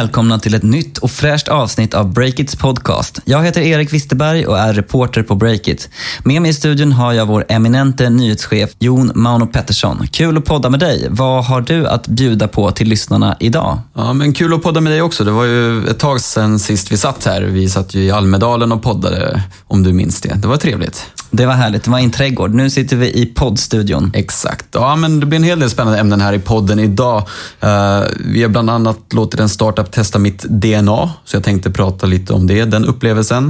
Välkomna till ett nytt och fräscht avsnitt av Breakits podcast. Jag heter Erik Wisterberg och är reporter på Breakit. Med mig i studion har jag vår eminente nyhetschef Jon Mauno Pettersson. Kul att podda med dig. Vad har du att bjuda på till lyssnarna idag? Ja, men kul att podda med dig också. Det var ju ett tag sedan sist vi satt här. Vi satt ju i Almedalen och poddade, om du minns det. Det var trevligt. Det var härligt. Det var i en trädgård. Nu sitter vi i poddstudion. Exakt. Ja, men det blir en hel del spännande ämnen här i podden idag. Uh, vi har bland annat låtit en startup testa mitt DNA, så jag tänkte prata lite om det, den upplevelsen.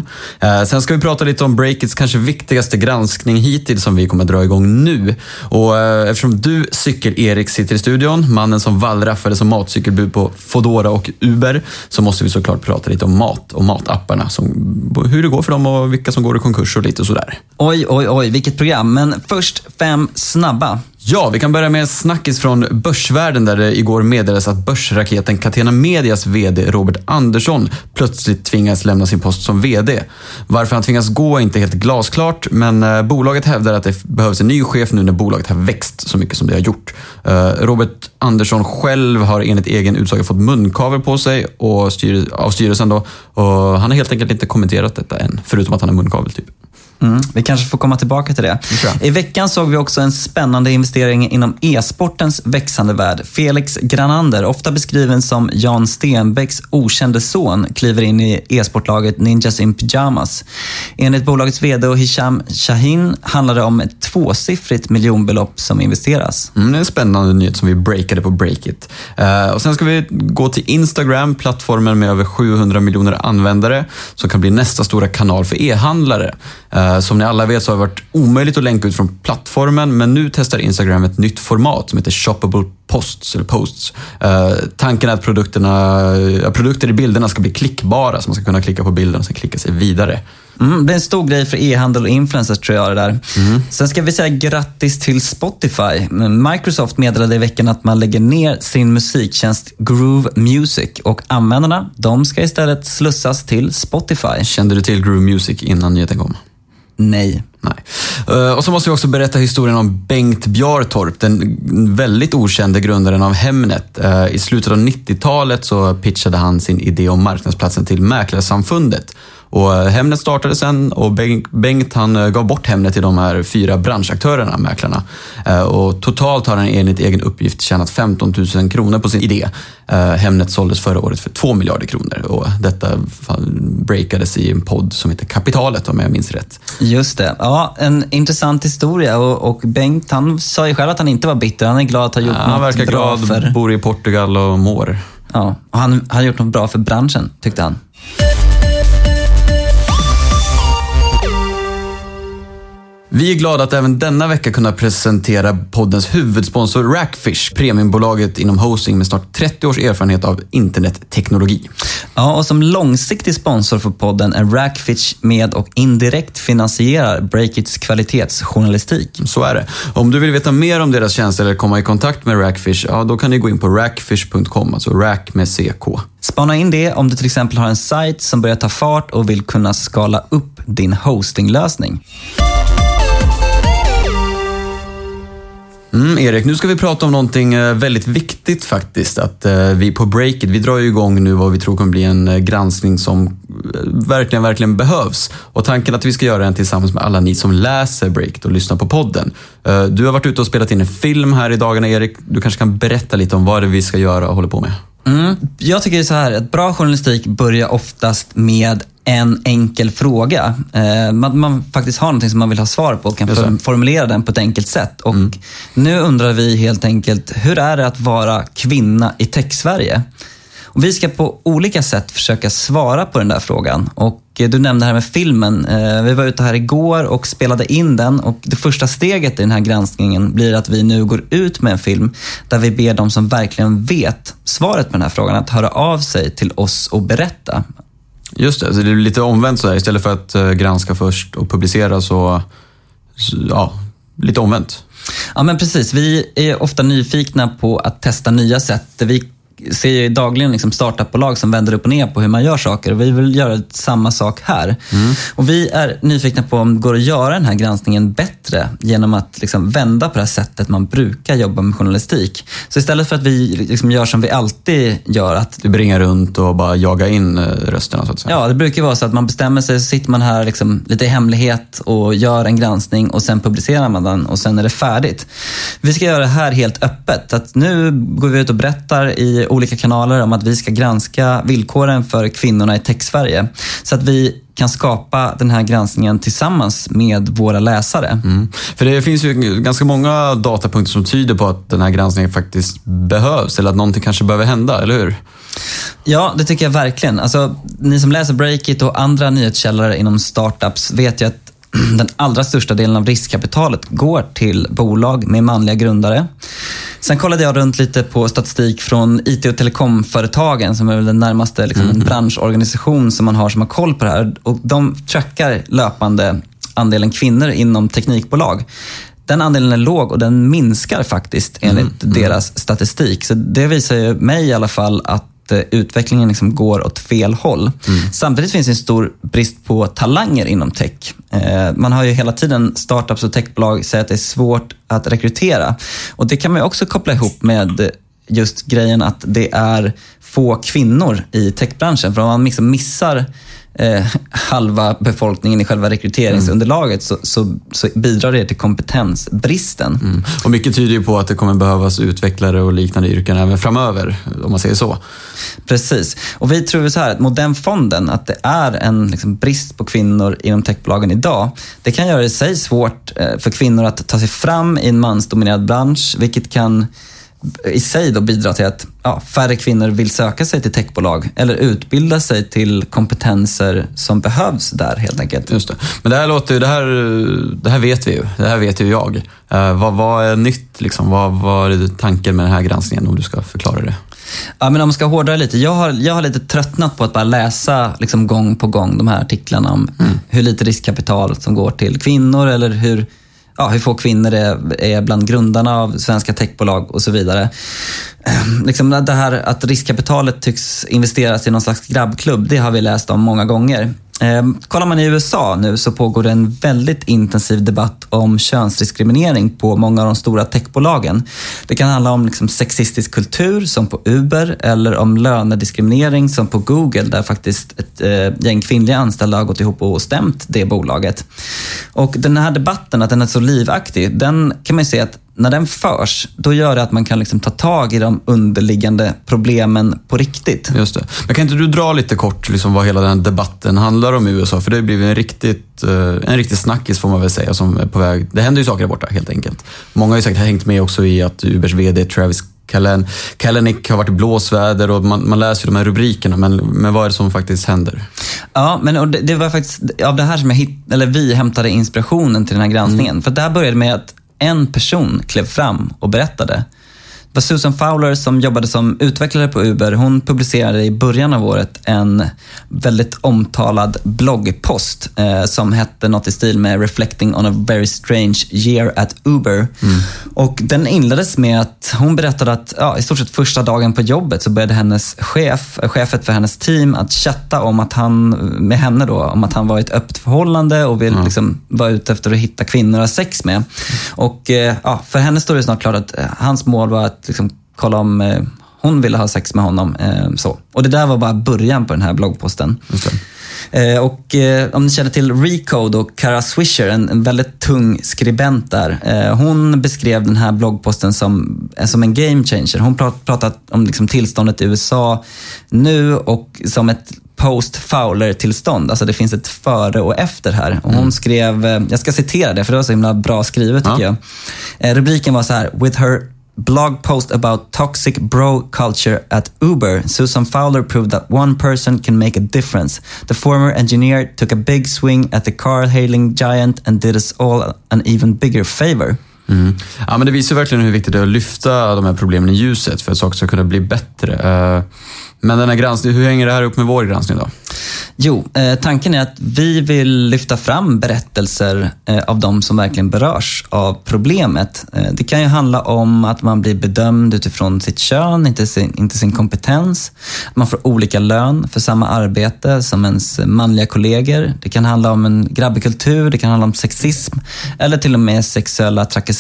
Uh, sen ska vi prata lite om Breakits kanske viktigaste granskning hittills som vi kommer att dra igång nu. Och uh, eftersom du, Cykel-Erik, sitter i studion, mannen som wallraffade som matcykelbud på Fodora och Uber, så måste vi såklart prata lite om mat och matapparna. Som, hur det går för dem och vilka som går i konkurs och lite sådär. Oj, oj, oj, vilket program. Men först fem snabba. Ja, vi kan börja med en snackis från börsvärlden där det igår meddelades att börsraketen Catena Medias VD Robert Andersson plötsligt tvingas lämna sin post som VD. Varför han tvingas gå är inte helt glasklart, men eh, bolaget hävdar att det behövs en ny chef nu när bolaget har växt så mycket som det har gjort. Eh, Robert Andersson själv har enligt egen utsago fått munkavel på sig och styr, av styrelsen då, och han har helt enkelt inte kommenterat detta än, förutom att han har munkavel typ. Mm, vi kanske får komma tillbaka till det. I veckan såg vi också en spännande investering inom e-sportens växande värld. Felix Granander, ofta beskriven som Jan Stenbecks okände son, kliver in i e-sportlaget Ninjas in Pyjamas. Enligt bolagets VD och Hisham Shahin handlar det om ett tvåsiffrigt miljonbelopp som investeras. Mm, det är en spännande nyhet som vi breakade på Breakit. Uh, och sen ska vi gå till Instagram, plattformen med över 700 miljoner användare, som kan bli nästa stora kanal för e-handlare. Uh, som ni alla vet så har det varit omöjligt att länka ut från plattformen, men nu testar Instagram ett nytt format som heter shoppable posts. Eller posts. Uh, tanken är att produkterna, produkter i bilderna ska bli klickbara, så man ska kunna klicka på bilden och sen klicka sig vidare. Mm, det är en stor grej för e-handel och influencers tror jag det där. Mm. Sen ska vi säga grattis till Spotify. Microsoft meddelade i veckan att man lägger ner sin musiktjänst Groove Music och användarna, de ska istället slussas till Spotify. Kände du till Groove Music innan nyheten kom? Nej. Nej. Eh, och så måste vi också berätta historien om Bengt Bjartorp, den väldigt okände grundaren av Hemnet. Eh, I slutet av 90-talet så pitchade han sin idé om marknadsplatsen till Mäklarsamfundet. Och eh, Hemnet startade sen och Bengt han eh, gav bort Hemnet till de här fyra branschaktörerna, mäklarna. Eh, och totalt har han enligt egen uppgift tjänat 15 000 kronor på sin idé. Hemnet såldes förra året för 2 miljarder kronor och detta breakades i en podd som heter Kapitalet om jag minns rätt. Just det. Ja, en intressant historia och, och Bengt han sa ju själv att han inte var bitter. Han är glad att ha gjort ja, något bra. Han verkar glad, för... bor i Portugal och mår. Ja, och han har gjort något bra för branschen tyckte han. Vi är glada att även denna vecka kunna presentera poddens huvudsponsor Rackfish, premiumbolaget inom hosting med snart 30 års erfarenhet av internetteknologi. Ja, och som långsiktig sponsor för podden är Rackfish med och indirekt finansierar Breakits kvalitetsjournalistik. Så är det. Om du vill veta mer om deras tjänster eller komma i kontakt med Rackfish, ja då kan ni gå in på rackfish.com, alltså rack med CK. Spana in det om du till exempel har en sajt som börjar ta fart och vill kunna skala upp din hostinglösning. Mm, Erik, nu ska vi prata om någonting eh, väldigt viktigt faktiskt. Att eh, vi på Breakit, vi drar ju igång nu vad vi tror kommer bli en eh, granskning som verkligen, verkligen behövs. Och tanken att vi ska göra den tillsammans med alla ni som läser Breakit och lyssnar på podden. Du har varit ute och spelat in en film här i dagarna, Erik. Du kanske kan berätta lite om vad det är vi ska göra och håller på med? Mm. Jag tycker så här, att bra journalistik börjar oftast med en enkel fråga. Eh, man, man, faktiskt har någonting som man vill ha svar på och kan for, formulera den på ett enkelt sätt. Och mm. Nu undrar vi helt enkelt, hur är det att vara kvinna i tech-Sverige? Och vi ska på olika sätt försöka svara på den där frågan. Och eh, du nämnde det här med filmen. Eh, vi var ute här igår och spelade in den och det första steget i den här granskningen blir att vi nu går ut med en film där vi ber de som verkligen vet svaret på den här frågan att höra av sig till oss och berätta. Just det, så det är lite omvänt sådär. Istället för att eh, granska först och publicera så, ja, lite omvänt. Ja men precis, vi är ofta nyfikna på att testa nya sätt. Vi ser ju dagligen liksom startupbolag som vänder upp och ner på hur man gör saker och vi vill göra samma sak här. Mm. Och vi är nyfikna på om det går att göra den här granskningen bättre genom att liksom vända på det här sättet man brukar jobba med journalistik. Så istället för att vi liksom gör som vi alltid gör. Att, du bringar runt och bara jagar in eh, rösterna så att säga? Ja, det brukar vara så att man bestämmer sig, så sitter man här liksom lite i hemlighet och gör en granskning och sen publicerar man den och sen är det färdigt. Vi ska göra det här helt öppet. Att nu går vi ut och berättar i olika kanaler om att vi ska granska villkoren för kvinnorna i tech-Sverige. Så att vi kan skapa den här granskningen tillsammans med våra läsare. Mm. För det finns ju ganska många datapunkter som tyder på att den här granskningen faktiskt behövs eller att någonting kanske behöver hända, eller hur? Ja, det tycker jag verkligen. Alltså, ni som läser Breakit och andra nyhetskällor inom startups vet ju att den allra största delen av riskkapitalet går till bolag med manliga grundare. Sen kollade jag runt lite på statistik från IT och telekomföretagen som är väl den närmaste liksom, mm. en branschorganisation som man har som har koll på det här. Och de trackar löpande andelen kvinnor inom teknikbolag. Den andelen är låg och den minskar faktiskt enligt mm. deras statistik. Så det visar ju mig i alla fall att Eh, utvecklingen liksom går åt fel håll. Mm. Samtidigt finns det en stor brist på talanger inom tech. Eh, man har ju hela tiden startups och techbolag säger att det är svårt att rekrytera. Och det kan man också koppla ihop med just grejen att det är få kvinnor i techbranschen. För om man liksom missar eh, halva befolkningen i själva rekryteringsunderlaget så, så, så, bidrar det till kompetensbristen. Mm. Och mycket tyder ju på att det kommer behövas utvecklare och liknande yrken även framöver, om man säger så. Precis. Och vi tror så här att Modernfonden, att det är en liksom, brist på kvinnor inom techbolagen idag. Det kan göra det i sig svårt eh, för kvinnor att ta sig fram i en mansdominerad bransch, vilket kan i sig då bidra till att ja, färre kvinnor vill söka sig till techbolag eller utbilda sig till kompetenser som behövs där helt enkelt. Just det. Men det här, låter, det här, det här vet vi ju. Det här vet ju jag. Uh, vad, vad är nytt? Liksom? Vad, vad är tanken med den här granskningen om du ska förklara det? Ja, men om man ska hårdra lite. Jag har, jag har lite tröttnat på att bara läsa liksom gång på gång de här artiklarna om mm. hur lite riskkapital som går till kvinnor eller hur ja, hur få kvinnor är, är bland grundarna av svenska techbolag och så vidare. Ehm, liksom det här att riskkapitalet tycks investeras i någon slags grabbklubb, det har vi läst om många gånger. Eh, kollar man i USA nu så pågår det en väldigt intensiv debatt om könsdiskriminering på många av de stora techbolagen. Det kan handla om liksom sexistisk kultur som på Uber eller om lönediskriminering som på Google där faktiskt ett eh, gäng kvinnliga anställda har gått ihop och stämt det bolaget. Och den här debatten, att den är så livaktig, den kan man ju se att när den förs, då gör det att man kan liksom ta tag i de underliggande problemen på riktigt. Just det. Men kan inte du dra lite kort liksom vad hela den debatten handlar om i USA? För det har blivit en riktigt, eh, en riktig snackis får man väl säga som är på väg. Det händer ju saker där borta helt enkelt. Många har ju säkert hängt med också i att Ubers VD Travis Kallen, Kalanick har varit i blåsväder och man, man läser ju de här rubrikerna, men, men vad är det som faktiskt händer? Ja, men det, det, var faktiskt av det här som jag hitt, eller vi hämtade inspirationen till den här granskningen. Mm. För det här började med att en person klev fram och berättade var Susan Fowler som jobbade som utvecklare på Uber. Hon publicerade i början av året en väldigt omtalad bloggpost eh, som hette något i stil med “Reflecting on a very strange year at Uber”. Mm. Och den inleddes med att hon berättade att ja, i stort sett första dagen på jobbet så började hennes chef, chefet för hennes team att chatta om att han, med henne då, om att han var i ett öppet förhållande och vill, mm. liksom, vara ute efter att hitta kvinnor att ha sex med. Och eh, ja, för henne stod det snart klart att eh, hans mål var att liksom kolla om eh, hon ville ha sex med honom. Eh, så. Och det där var bara början på den här bloggposten. Eh, och eh, om ni känner till Recode och Kara Swisher, en, en väldigt tung skribent där. Eh, hon beskrev den här bloggposten som, eh, som en game changer. Hon prat, pratat om liksom, tillståndet i USA nu och som ett post-Fowler-tillstånd. Alltså det finns ett före och efter här. Och hon mm. skrev, jag ska citera det för det var så himla bra skrivet tycker ja. jag. rubriken var så här, “With her blog post about toxic bro culture at Uber, Susan Fowler proved that one person can make a difference. The former engineer took a big swing at the car hailing giant and did us all an even bigger favor. Mm. Ja, men det visar verkligen hur viktigt det är att lyfta de här problemen i ljuset för att saker ska kunna bli bättre. Eh, men den här granskningen, hur hänger det här upp med vår granskning då? Jo, eh, tanken är att vi vill lyfta fram berättelser eh, av de som verkligen berörs av problemet. Eh, det kan ju handla om att man blir bedömd utifrån sitt kön, inte sin, inte sin kompetens. Att man får olika lön för samma arbete som ens manliga kollegor. Det kan handla om en grabbig kultur, det kan handla om sexism eller till och med sexuella trakasserier.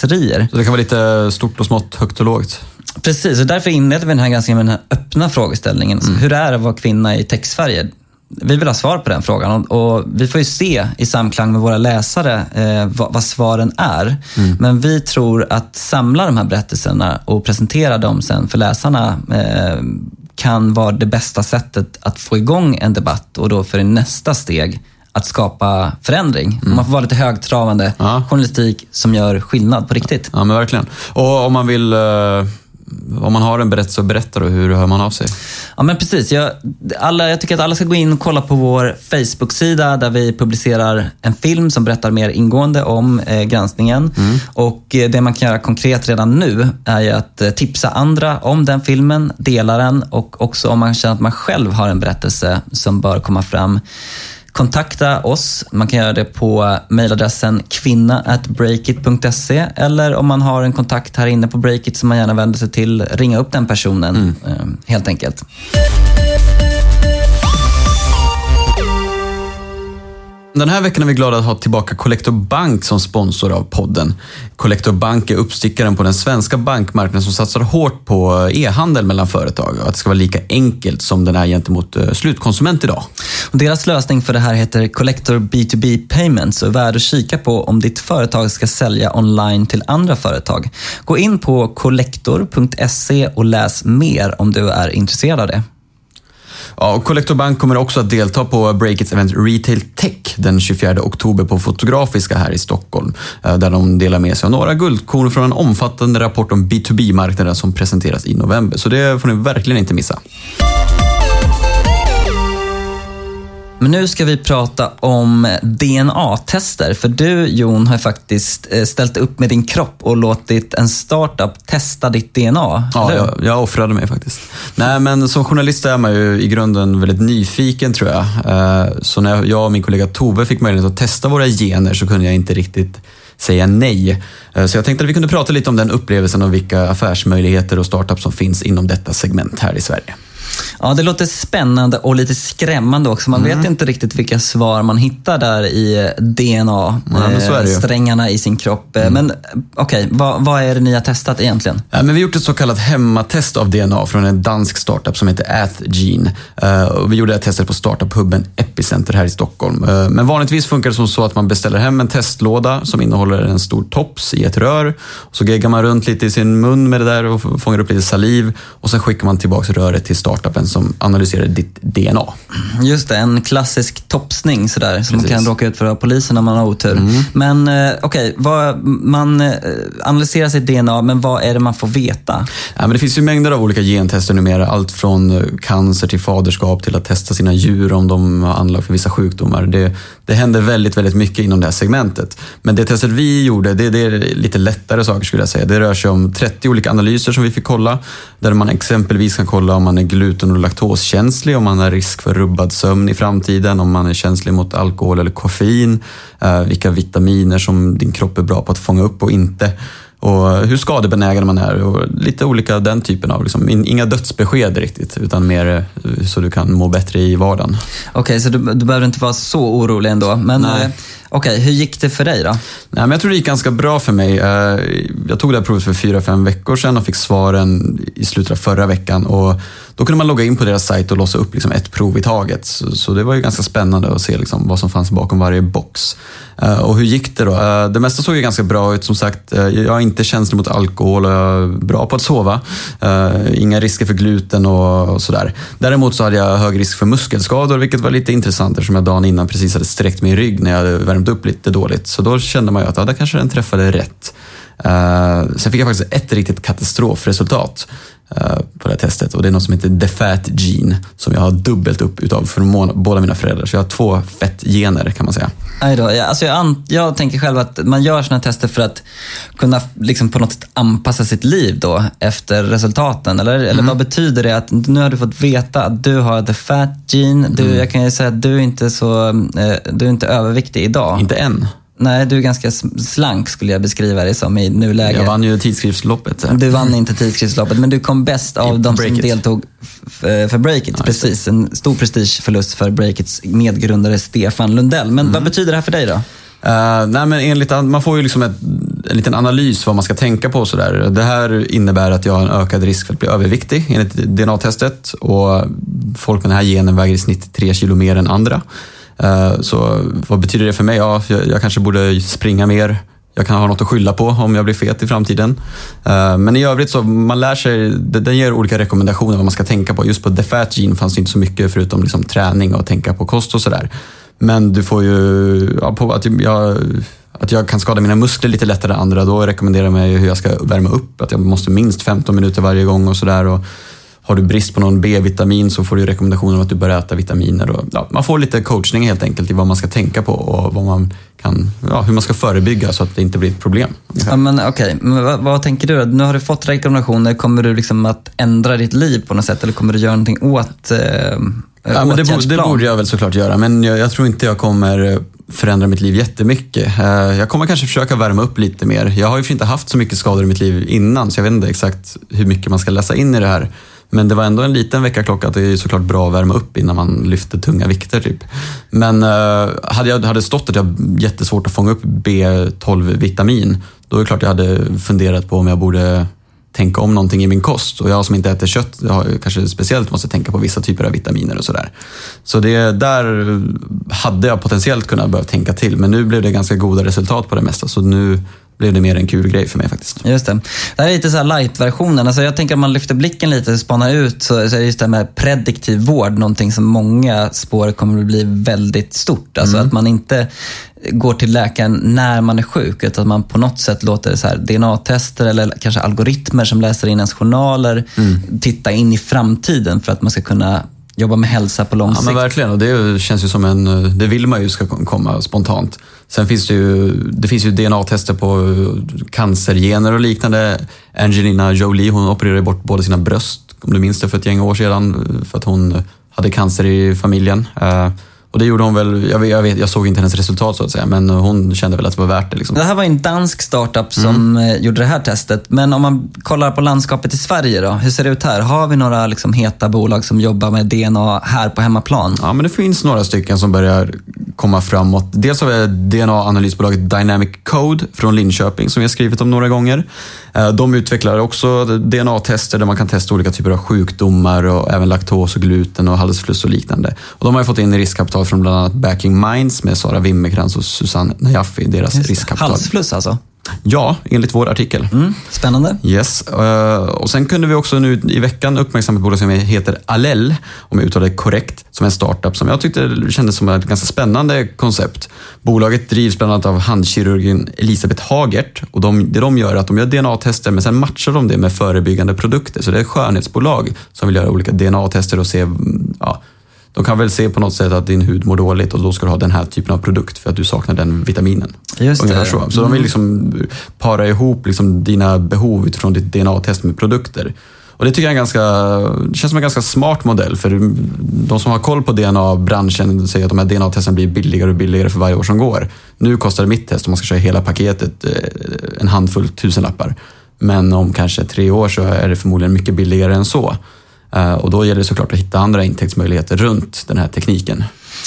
Så det kan vara lite stort och smått, högt och lågt? Precis, och därför inleder vi den här granskningen med den här öppna frågeställningen. Mm. Hur är det att vara kvinna i textfärger? Vi vill ha svar på den frågan och, och vi får ju se i samklang med våra läsare eh, vad, vad, svaren är. Mm. Men vi tror att samla de här berättelserna och presentera dem sen för läsarna eh, kan vara det bästa sättet att få igång en debatt och då för nästa steg att skapa förändring. Mm. Man får vara lite högtravande ja. journalistik som gör skillnad på riktigt. Ja, men verkligen. Och om man vill uh om man har en berättelse att berätta, då, hur hör man av sig? Ja, men precis. Jag, alla, jag tycker att alla ska gå in och kolla på vår Facebook-sida där vi publicerar en film som berättar mer ingående om eh, granskningen. Mm. Och eh, Det man kan göra konkret redan nu är att eh, tipsa andra om den filmen, dela den och också om man känner att man själv har en berättelse som bör komma fram kontakta oss. Man kan göra det på mejladressen kvinna.breakit.se eller om man har en kontakt här inne på Breakit som man gärna vänder sig till, ringa upp den personen mm. Eh, helt enkelt. Den här veckan är vi glada att ha tillbaka Collector Bank som sponsor av podden. Collector Bank är uppstickaren på den svenska bankmarknaden som satsar hårt på eh, e-handel mellan företag och att det ska vara lika enkelt som den är gentemot eh, slutkonsument idag. Och deras lösning för det här heter Collector B2B Payments och är värd att kika på om ditt företag ska sälja online till andra företag. Gå in på collector.se och läs mer om du är intresserad av det. Ja, och Collector Bank kommer också att delta på Breakits event Retail Tech den 24 oktober på Fotografiska här i Stockholm. Eh, där de delar med sig av några guldkorn från en omfattande rapport om B2B-marknaden som presenteras i november. Så det får ni verkligen inte missa. Men nu ska vi prata om DNA-tester. För du Jon har faktiskt eh, ställt upp med din kropp och låtit en startup testa ditt DNA. Ja, jag, jag offrade mig faktiskt. Nej, men som journalist är man ju i grunden väldigt nyfiken tror jag. Eh, så när jag och min kollega Tove fick möjlighet att testa våra gener så kunde jag inte riktigt säga nej. Eh, så jag tänkte att vi kunde prata lite om den upplevelsen och vilka affärsmöjligheter och startups som finns inom detta segment här i Sverige. Ja, det låter spännande och lite skrämmande också. Man mm. vet inte riktigt vilka svar man hittar där i DNA-strängarna ja, eh, i sin kropp. Mm. Men okej, okay, vad, vad, är det ni har testat egentligen? Ja, men vi har gjort ett så kallat hemmatest av DNA från en dansk startup som heter Athgene. Uh, vi gjorde det här testet på startup-hubben Epicenter här i Stockholm. Uh, men vanligtvis funkar det som så att man beställer hem en testlåda som innehåller en stor tops i ett rör. Så geggar man runt lite i sin mun med det där och fångar upp lite saliv. Och sen skickar man tillbaka röret till startup startupen som analyserar ditt DNA. Just det, en klassisk topsning sådär som man kan råka ut för av polisen när man har otur. Mm. Men eh, okej, okay, man eh, analyserar sitt DNA, men vad är det man får veta? Ja, men det finns ju mängder av olika gentester numera. Allt från eh, cancer till faderskap till att testa sina djur om de har anlag för vissa sjukdomar. Det, det händer väldigt, väldigt mycket inom det här segmentet. Men det testet vi gjorde, det, det är lite lättare saker skulle jag säga. Det rör sig om 30 olika analyser som vi fick kolla. Där man exempelvis kan kolla om man är gluten och laktoskänslig, om man har risk för rubbad sömn i framtiden, om man är känslig mot alkohol eller koffein, eh, vilka vitaminer som din kropp är bra på att fånga upp och inte och hur skadebenägen man är och lite olika den typen av, liksom, inga dödsbesked riktigt utan mer eh, så du kan må bättre i vardagen. Okej, okay, så du, du behöver inte vara så orolig ändå. Men eh, okej, okay, hur gick det för dig då? Nej, men jag tror det gick ganska bra för mig. Eh, jag tog det här provet för fyra, fem veckor sedan och fick svaren i slutet av förra veckan. Och då kunde man logga in på deras sajt och låsa upp liksom ett prov i taget. Så, så det var ju ganska spännande att se liksom vad som fanns bakom varje box. Eh, och hur gick det då? Eh, det mesta såg ju ganska bra ut. Som sagt, jag är inte känslig mot alkohol och jag är bra på att sova. inga risker för gluten och, och, sådär. Däremot så hade jag hög risk för muskelskador, vilket var lite intressant eftersom jag dagen innan precis hade sträckt min rygg när jag hade värmt upp lite dåligt. Så då kände man ju att ja, där kanske den träffade rätt. Eh, sen fick jag faktiskt ett riktigt katastrofresultat eh, på det här testet och det är något som heter the fat gene som jag har dubbelt upp utav för båda mina föräldrar. Så jag har två fettgener kan man säga. Nej då, jag, alltså jag, jag tänker själv att man gör sådana tester för att kunna liksom på något sätt anpassa sitt liv då efter resultaten. Eller, mm. eller vad betyder det att nu har du fått veta att du har the fat gene. Du, mm. Jag kan ju säga att du är inte så, eh, du är inte överviktig idag. Inte än. Nej, du är ganska slank skulle jag beskriva dig som i nuläget. Jag vann ju tidskriftsloppet. Du vann inte tidskriftsloppet, men du kom bäst av de som deltog för Breakit. Ja, precis, en stor prestigeförlust för Breakits medgrundare Stefan Lundell. Men mm. vad betyder det här för dig då? Uh, nej, men enligt, man får ju liksom ett, en liten analys vad man ska tänka på. Sådär. Det här innebär att jag har en ökad risk för att bli överviktig enligt DNA-testet. Och folk med den här genen väger i snitt tre kilo mer än andra. Eh, så vad betyder det för mig? Ja, jag, kanske borde springa mer. Jag kan ha något att skylla på om jag blir fet i framtiden. Eh, men i övrigt så man lär sig, den ger olika rekommendationer vad man ska tänka på. Just på The Fat Gene fanns det inte så mycket förutom liksom träning och tänka på kost och sådär. Men du får ju, ja, på att jag, att jag kan skada mina muskler lite lättare än andra, då rekommenderar jag mig hur jag ska värma upp. Att jag måste minst 15 minuter varje gång och sådär. Har du brist på någon B-vitamin så får du rekommendationer om att du bör äta vitaminer. Och, ja, man får lite coachning helt enkelt i vad man ska tänka på och vad man kan, ja, hur man ska förebygga så att det inte blir ett problem. Ja, men, okay. men vad, vad, tänker du? Nu har du fått rekommendationer. Kommer du liksom att ändra ditt liv på något sätt eller kommer du göra någonting åt eh, Ja, men det, borde, det borde jag väl såklart göra, men jag, jag, tror inte jag kommer förändra mitt liv jättemycket. Eh, jag kommer kanske försöka värma upp lite mer. Jag har ju inte haft så mycket skador i mitt liv innan, så jag vet inte exakt hur mycket man ska läsa in i det här. Men det var ändå en liten väckarklocka att det är såklart bra att värma upp innan man lyfter tunga vikter. Typ. Men eh, hade jag hade stått att jag har jättesvårt att fånga upp B12-vitamin, då är det klart jag hade funderat på om jag borde tänka om någonting i min kost. Och jag som inte äter kött jag kanske speciellt måste tänka på vissa typer av vitaminer och sådär. Så det, där hade jag potentiellt kunnat börja tänka till, men nu blev det ganska goda resultat på det mesta. Så nu blev det mer en kul grej för mig faktiskt. Just det. Det här är lite så light-versionen. Alltså jag tänker om man lyfter blicken lite och spanar ut så, så är just det här med prediktiv vård någonting som många spår kommer att bli väldigt stort. Alltså mm. att man inte går till läkaren när man är sjuk, utan att man på något sätt låter DNA-tester eller kanske algoritmer som läser in ens journaler mm. titta in i framtiden för att man ska kunna jobba med hälsa på lång sikt. Ja, men verkligen. Och det känns ju som en... Det vill man ju ska komma spontant. Sen finns det ju, det finns ju DNA-tester på cancergener och liknande. Angelina Jolie, hon opererade bort båda sina bröst, om du minns det, för ett gäng år sedan. För att hon hade cancer i familjen. Och det gjorde hon väl, jag, jag, vet, jag såg inte hennes resultat så att säga, men hon kände väl att det var värt det. Liksom. Det här var en dansk startup som mm. Gjorde det här testet. Men om man kollar på landskapet i Sverige då, hur ser det ut här? Har vi några liksom, heta bolag som jobbar med DNA här på hemmaplan? Ja, men det finns några stycken som börjar komma framåt. Dels har vi DNA-analysbolaget Dynamic Code från Linköping som vi har skrivit om några gånger. Eh, de utvecklar också DNA-tester där man kan testa olika typer av sjukdomar och även laktos och gluten och halsfluss och liknande. Och de har fått in riskkapital från bland annat Backing Minds med Sara Wimmerkrantz och Susanne Najafi, deras riskkapital. Halsfluss alltså? Ja, enligt vår artikel. Mm, spännande. Yes. Eh, och sen kunde vi också nu i veckan uppmärksamma ett bolag som heter Alell, om jag uttalar det korrekt, som är en startup som jag tyckte kändes som ett ganska spännande koncept. Bolaget drivs bland annat av handkirurgen Elisabeth Hagert och de, det de gör är att de gör DNA-tester men sen matchar de det med förebyggande produkter. Så det är ett skönhetsbolag som vill göra olika DNA-tester och se ja, de kan väl se på något sätt att din hud mår dåligt och då ska du ha den här typen av produkt för att du saknar den vitaminen. Just det. Så, så de vill mm. liksom para ihop liksom dina behov utifrån ditt DNA-test med produkter. Och det tycker jag är ganska, det känns som en ganska smart modell för de som har koll på DNA-branschen säger att de här DNA-testen blir billigare och billigare för varje år som går. Nu kostar mitt test, om man ska köra hela paketet, eh, en handfull tusenlappar. Men om kanske tre år så är det förmodligen mycket billigare än så. Eh, och då gäller det såklart att hitta andra intäktsmöjligheter runt den här tekniken.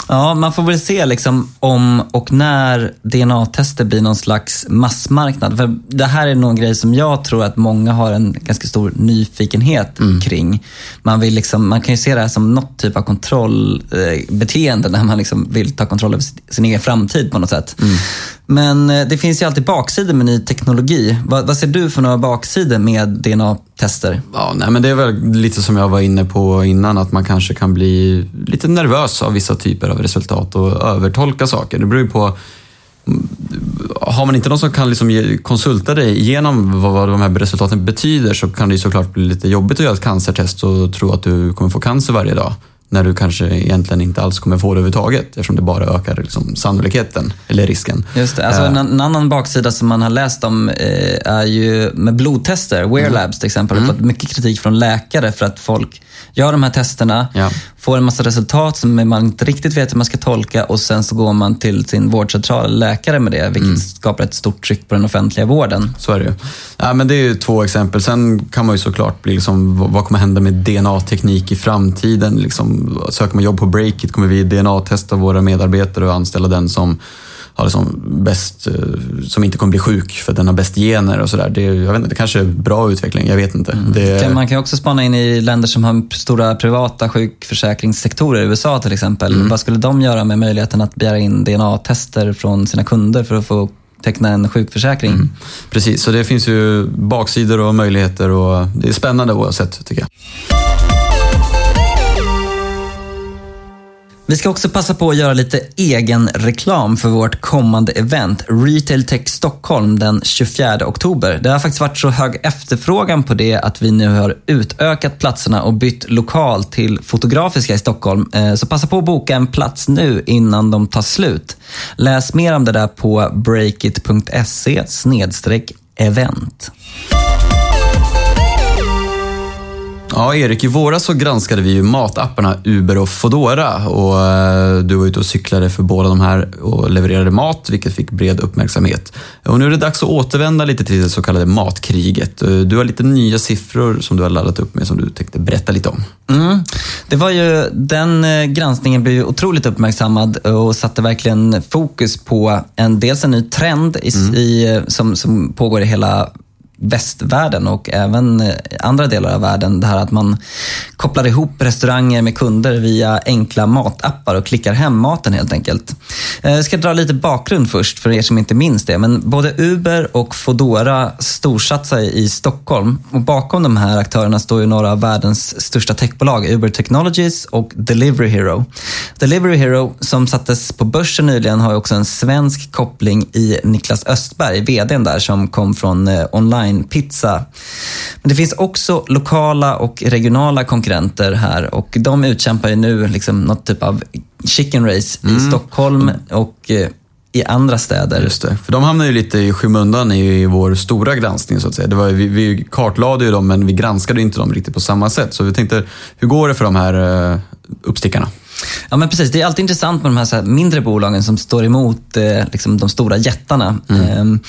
Ja, man får väl se liksom om och när DNA-tester blir någon slags massmarknad. För det här är någon grej som jag tror att många har en ganska stor nyfikenhet mm. kring. Man, vill liksom, man kan ju se det här som något typ av kontrollbeteende när man liksom vill ta kontroll över sin egen framtid på något sätt. Mm. Men eh, det finns ju alltid baksidor med ny teknologi. Vad, vad ser du för några baksidor med tester? Ja, nej, men det är väl lite som jag var inne på innan, att man kanske kan bli lite nervös av vissa typer av resultat och övertolka saker. Det beror ju på har man inte någon som kan liksom konsulta dig igenom vad de här resultaten betyder så kan det ju såklart bli lite jobbigt att göra ett cancertest och tro att du kommer få cancer varje dag när du kanske egentligen inte alls kommer få det överhuvudtaget eftersom det bara ökar liksom sannolikheten eller risken. Just det. Alltså, uh, en, en, annan baksida som man har läst om eh, är ju med blodtester. Wear mm. Labs till exempel har mm. fått mycket kritik från läkare för att folk gör de här testerna, ja. Får en massa resultat som man inte riktigt vet hur man ska tolka och sen så går man till sin vårdcentral läkare med det, vilket mm. skapar ett stort tryck på den offentliga vården. Så är det ju. Ja, men det är ju två exempel. Sen kan man ju såklart bli liksom, vad kommer hända med DNA-teknik i framtiden? Liksom, söker man jobb på Breakit kommer vi DNA-testa våra medarbetare och anställa den som har liksom bäst, eh, som inte kommer bli sjuk för att den har bäst gener och sådär. Det, jag vet inte, det kanske är bra utveckling, jag vet inte. Mm. Det... Man kan också spana in i länder som har stora privata sjukförsäkringssektorer, USA till exempel. Mm. Vad skulle de göra med möjligheten att begära in DNA-tester från sina kunder för att få teckna en sjukförsäkring. Mm. Precis, så det finns ju baksidor och möjligheter och det är spännande oavsett tycker jag. Vi ska också passa på att göra lite egen reklam för vårt kommande event Retail Tech Stockholm den 24 oktober. Det har faktiskt varit så hög efterfrågan på det att vi nu har utökat platserna och bytt lokal till Fotografiska i Stockholm. Eh, så passa på att boka en plats nu innan de tar slut. Läs mer om det där på breakit.se event. Ja, Erik, i våras så granskade vi ju matapparna Uber och Fodora och eh, du var ute och cyklade för båda de här och levererade mat, vilket fick bred uppmärksamhet. Och nu är det dags att återvända lite till det så kallade matkriget. Eh, du har lite nya siffror som du har laddat upp med som du tänkte berätta lite om. Mm. Det var ju, den eh, granskningen blev ju otroligt uppmärksammad och satte verkligen fokus på en, dels en ny trend i, mm. i, som, som pågår i hela västvärlden och även eh, andra delar av världen. Det här att man kopplar ihop restauranger med kunder via enkla matappar och klickar hem maten helt enkelt. Eh, jag ska dra lite bakgrund först för er som inte minns det. Men både Uber och Fodora storsatsar i Stockholm och bakom de här aktörerna står ju några av världens största techbolag, Uber Technologies och Delivery Hero. Delivery Hero som sattes på börsen nyligen har också en svensk koppling i Niklas Östberg, VDn där som kom från eh, online online-pizza. Men det finns också lokala och regionala konkurrenter här och de utkämpar ju nu liksom något typ av chicken race mm. i Stockholm och eh, i andra städer. Just det, för de hamnar ju lite i skymundan i vår stora granskning så att säga. Det var, vi, vi kartlade ju dem men vi granskade inte dem riktigt på samma sätt. Så vi tänkte, hur går det för de här uh, uppstickarna? Ja men precis, det är alltid intressant med de här, här mindre bolagen som står emot eh, liksom de stora jättarna. Mm. Eh,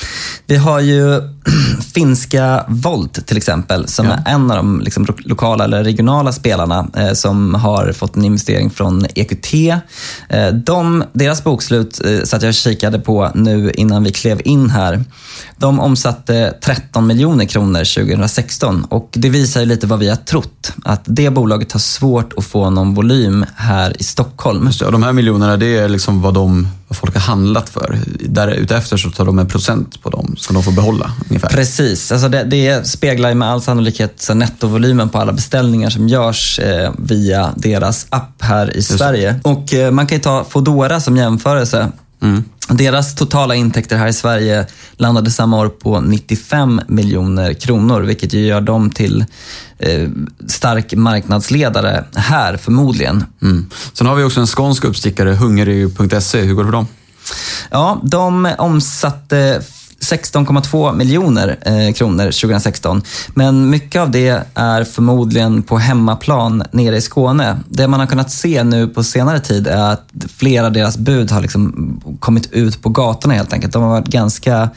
vi har ju finska Volt till exempel, som ja. är en av de liksom, lokala eller regionala spelarna eh, som har fått en investering från EQT. Eh, de, deras bokslut eh, satt jag och kikade på nu innan vi klev in här. De omsatte 13 miljoner kronor 2016 och det visar ju lite vad vi har trott. Att det bolaget har svårt att få någon volym här i Stockholm. Just det, och de här miljonerna, det är liksom vad, de, vad folk har handlat för. Där utefter så tar de en procent på dem som de får behålla ungefär. Precis, alltså det, det speglar med all sannolikhet så nettovolymen på alla beställningar som görs eh, via deras app här i Just Sverige. Det. Och eh, man kan ju ta Fodora som jämförelse. Mm. Deras totala intäkter här i Sverige landade samma år på 95 miljoner kronor, vilket ju gör dem till eh, stark marknadsledare här förmodligen. Mm. Sen har vi också en skånsk uppstickare, Hungary.se. Hur går det för dem? Ja, de omsatte 16,2 miljoner eh, kronor 2016. Men mycket av det är förmodligen på hemmaplan nere i Skåne. Det man har kunnat se nu på senare tid är att flera av deras bud har liksom kommit ut på gatorna helt enkelt. De har varit ganska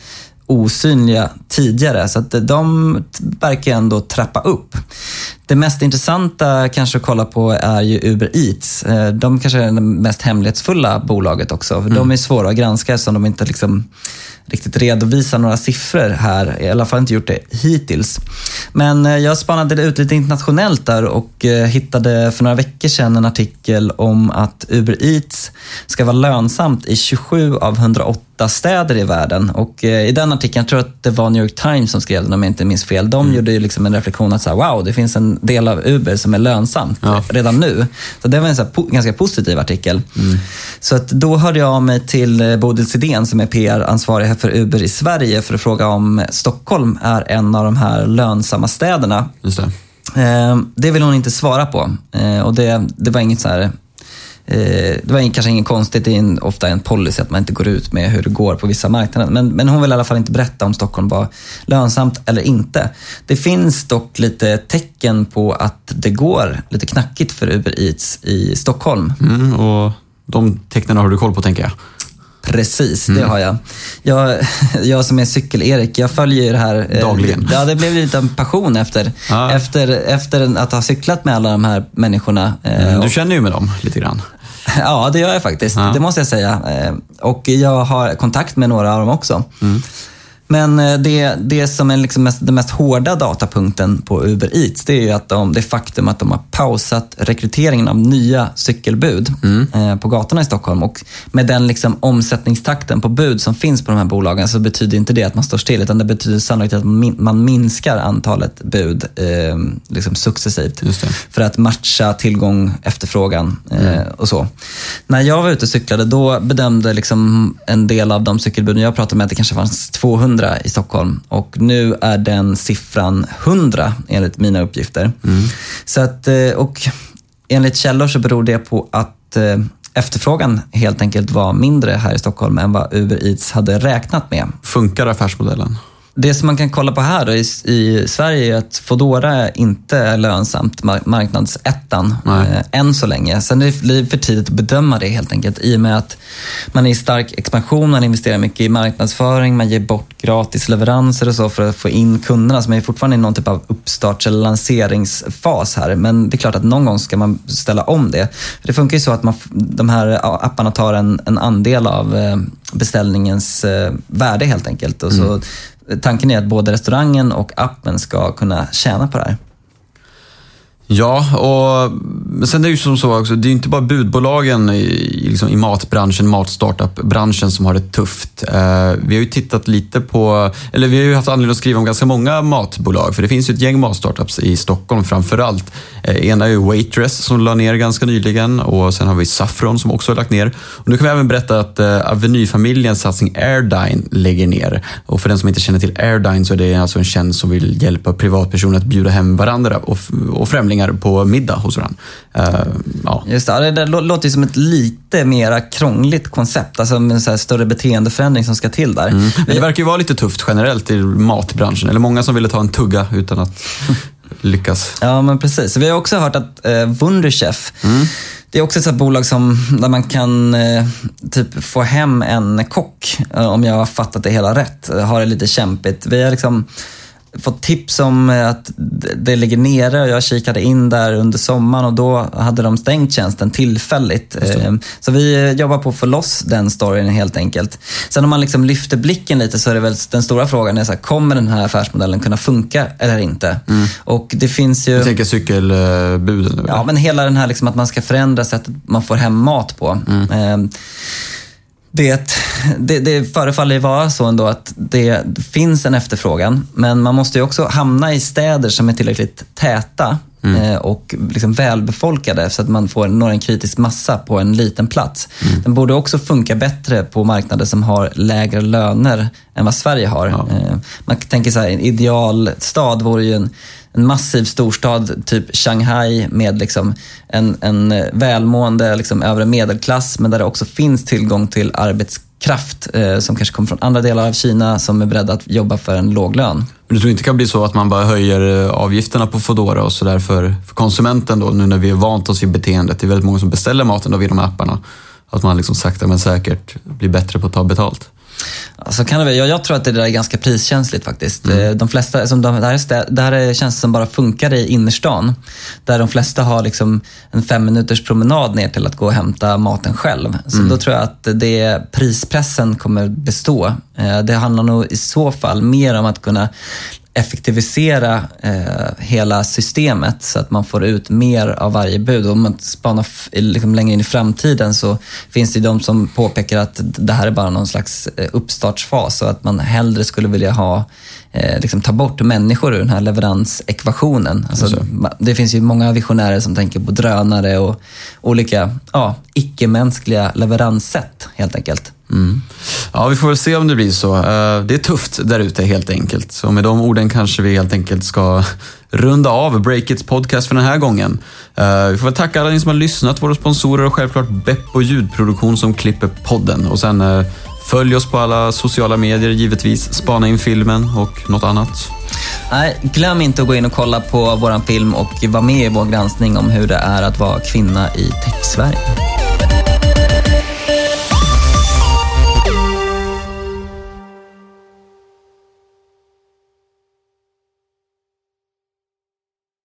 osynliga tidigare. Så att de verkar ändå trappa upp. Det mest intressanta kanske att kolla på är ju Uber Eats. Eh, de kanske är det mest hemlighetsfulla bolaget också. Mm. De är svåra att granska eftersom de inte liksom riktigt redovisa några siffror här. I alla fall inte gjort det hittills. Men eh, jag spanade ut lite internationellt där och eh, hittade för några veckor sedan en artikel om att Uber Eats ska vara lönsamt i 27 av 108 städer i världen. Och eh, i den artikeln, jag tror att det var New York Times som skrev den om jag inte minns fel. De mm. gjorde ju liksom en reflektion att så här, wow, det finns en del av Uber som är lönsamt ja. redan nu. Så det var en så po ganska positiv artikel. Mm. Så att då hörde jag av mig till Bodil Sidén som är PR-ansvarig för Uber i Sverige för att fråga om Stockholm är en av de här lönsamma städerna. Just det. Eh, det vill hon inte svara på. Och det, det var inget så här Eh, det var kanske inget konstigt, det är ofta en policy att man inte går ut med hur det går på vissa marknader. Men, men hon vill i alla fall inte berätta om Stockholm var lönsamt eller inte. Det finns dock lite tecken på att det går lite knackigt för Uber Eats i Stockholm. Mm, och de tecknen har du koll på tänker jag? Precis, mm. det har jag. jag. Jag som är cykel-Erik, jag följer ju det här. Eh, Dagligen. Ja, det blev lite en passion efter, ah. efter, efter att ha cyklat med alla de här människorna. Eh, mm, du känner ju med dem lite grann. Ja, det gör jag faktiskt. Ja. Det måste jag säga. Eh, och jag har kontakt med några av dem också. Mm. Men eh, det, det som är liksom mest, den mest hårda datapunkten på Uber Eats, det är ju att de, det faktum att de har pausat rekryteringen av nya cykelbud mm. eh, på gatorna i Stockholm. Och med den liksom omsättningstakten på bud som finns på de här bolagen så betyder inte det att man står still, utan det betyder sannolikt att man minskar antalet bud eh, liksom successivt. För att matcha tillgång, efterfrågan eh, mm. och så. När jag var ute och cyklade, då bedömde liksom en del av de cykelbuden jag pratade med att det kanske fanns 200 200 i Stockholm och nu är den siffran 100 enligt mina uppgifter. Mm. Så att, eh, och enligt källor så beror det på att eh, efterfrågan helt enkelt var mindre här i Stockholm än vad Uber Eats hade räknat med. Funkar affärsmodellen? Det som man kan kolla på här då, i, i Sverige är att Foodora inte är lönsamt, marknadsettan, eh, än så länge. Sen är det för tidigt att bedöma det helt enkelt i och med att man är i stark expansion, man investerar mycket i marknadsföring, man ger bort gratis leveranser och så för att få in kunderna. Så man är fortfarande i någon typ av uppstarts eller lanseringsfas här. Men det är klart att någon gång ska man ställa om det. För det funkar ju så att man, de här apparna tar en, en andel av eh, beställningens eh, värde helt enkelt. Och så mm tanken är att både restaurangen och appen ska kunna tjäna på det här. Ja, och sen är det ju som så också, det är inte bara budbolagen i, liksom i matbranschen, matstartup-branschen som har det tufft. Eh, vi har ju tittat lite på, eller vi har ju haft anledning att skriva om ganska många matbolag, för det finns ju ett gäng matstartups i Stockholm framför allt. Eh, ena är ju Waitress som la ner ganska nyligen och sen har vi Saffron som också har lagt ner. Och nu kan vi även berätta att eh, Avenyfamiljens satsning Airdyne lägger ner. Och för den som inte känner till Airdyne så är det alltså en tjänst som vill hjälpa privatpersoner att bjuda hem varandra och, och främlingar främlingar på middag hos varandra. Uh, ja. Just det, det låter ju som ett lite mera krångligt koncept, alltså en så större beteendeförändring som ska till där. Mm. Men det verkar ju vara lite tufft generellt i matbranschen, eller många som ville ta en tugga utan att lyckas. Ja, men precis. Vi har också hört att eh, Wunderchef, mm. det är också ett sånt bolag som, där man kan eh, typ få hem en kock, eh, om jag har fattat det hela rätt. Har det lite kämpigt. Vi har liksom fått tips om att det ligger nere och jag kikade in där under sommaren och då hade de stängt tjänsten tillfälligt. Ehm, så vi jobbar på att få loss den storyn helt enkelt. Sen om man liksom lyfter blicken lite så är det väl den stora frågan, är så här, kommer den här affärsmodellen kunna funka eller inte? Mm. Och det finns ju... Du tänker cykelbuden? Ja, men hela den här liksom att man ska förändra sättet man får hem mat på. Mm. Det, det, det förefaller vara så ändå att det finns en efterfrågan, men man måste ju också hamna i städer som är tillräckligt täta mm. Eh, och liksom välbefolkade så att man får når en kritisk massa på en liten plats. Mm. Den borde också funka bättre på marknader som har lägre löner än vad Sverige har. Ja. Eh, man tänker så här, en idealstad vore ju en en massiv storstad, typ Shanghai, med liksom en, en välmående liksom övre medelklass, men där det också finns tillgång till arbetskraft eh, som kanske kommer från andra delar av Kina som är beredda att jobba för en låg lön. Men du tror inte det kan bli så att man bara höjer eh, avgifterna på Foodora och sådär för, för konsumenten då, nu när vi är vant oss vid beteendet? Det är väldigt många som beställer maten då vid de här apparna. Att man liksom sakta men säkert blir bättre på att ta betalt. Ja, så kan det. Jag, jag tror att det där är ganska priskänsligt faktiskt. Mm. Eh, De flesta, som de, det här, är stä- det här är tjänster som bara funkar i innerstan. Där de flesta har liksom en fem minuters promenad ner till att gå och hämta maten själv. Så Mm. då tror jag att det, prispressen kommer bestå. Eh, Det handlar nog i så fall mer om att kunna effektivisera eh, hela systemet så att man får ut mer av varje bud. Och om man spanar f- liksom längre in i framtiden så finns det de som påpekar att det här är bara någon slags eh, uppstartsfas och att man hellre skulle vilja ha eh, liksom ta bort människor ur den här leveransekvationen. Alltså, ma- det finns ju många visionärer som tänker på drönare och olika ja, icke-mänskliga leveranssätt helt enkelt. Mm. Ja, vi får väl se om det blir så. Eh, Det är tufft där ute helt enkelt. Så med de orden kanske vi helt enkelt ska runda av Breakits podcast för den här gången. Eh, Vi får väl tacka alla ni som har lyssnat, våra sponsorer och självklart Beppo ljudproduktion som klipper podden. Och sen eh, följ oss på alla sociala medier givetvis. Spana in filmen och något annat. Nej, glöm inte att gå in och kolla på våran film och vara med i vår granskning om hur det är att vara kvinna i tech-Sverige.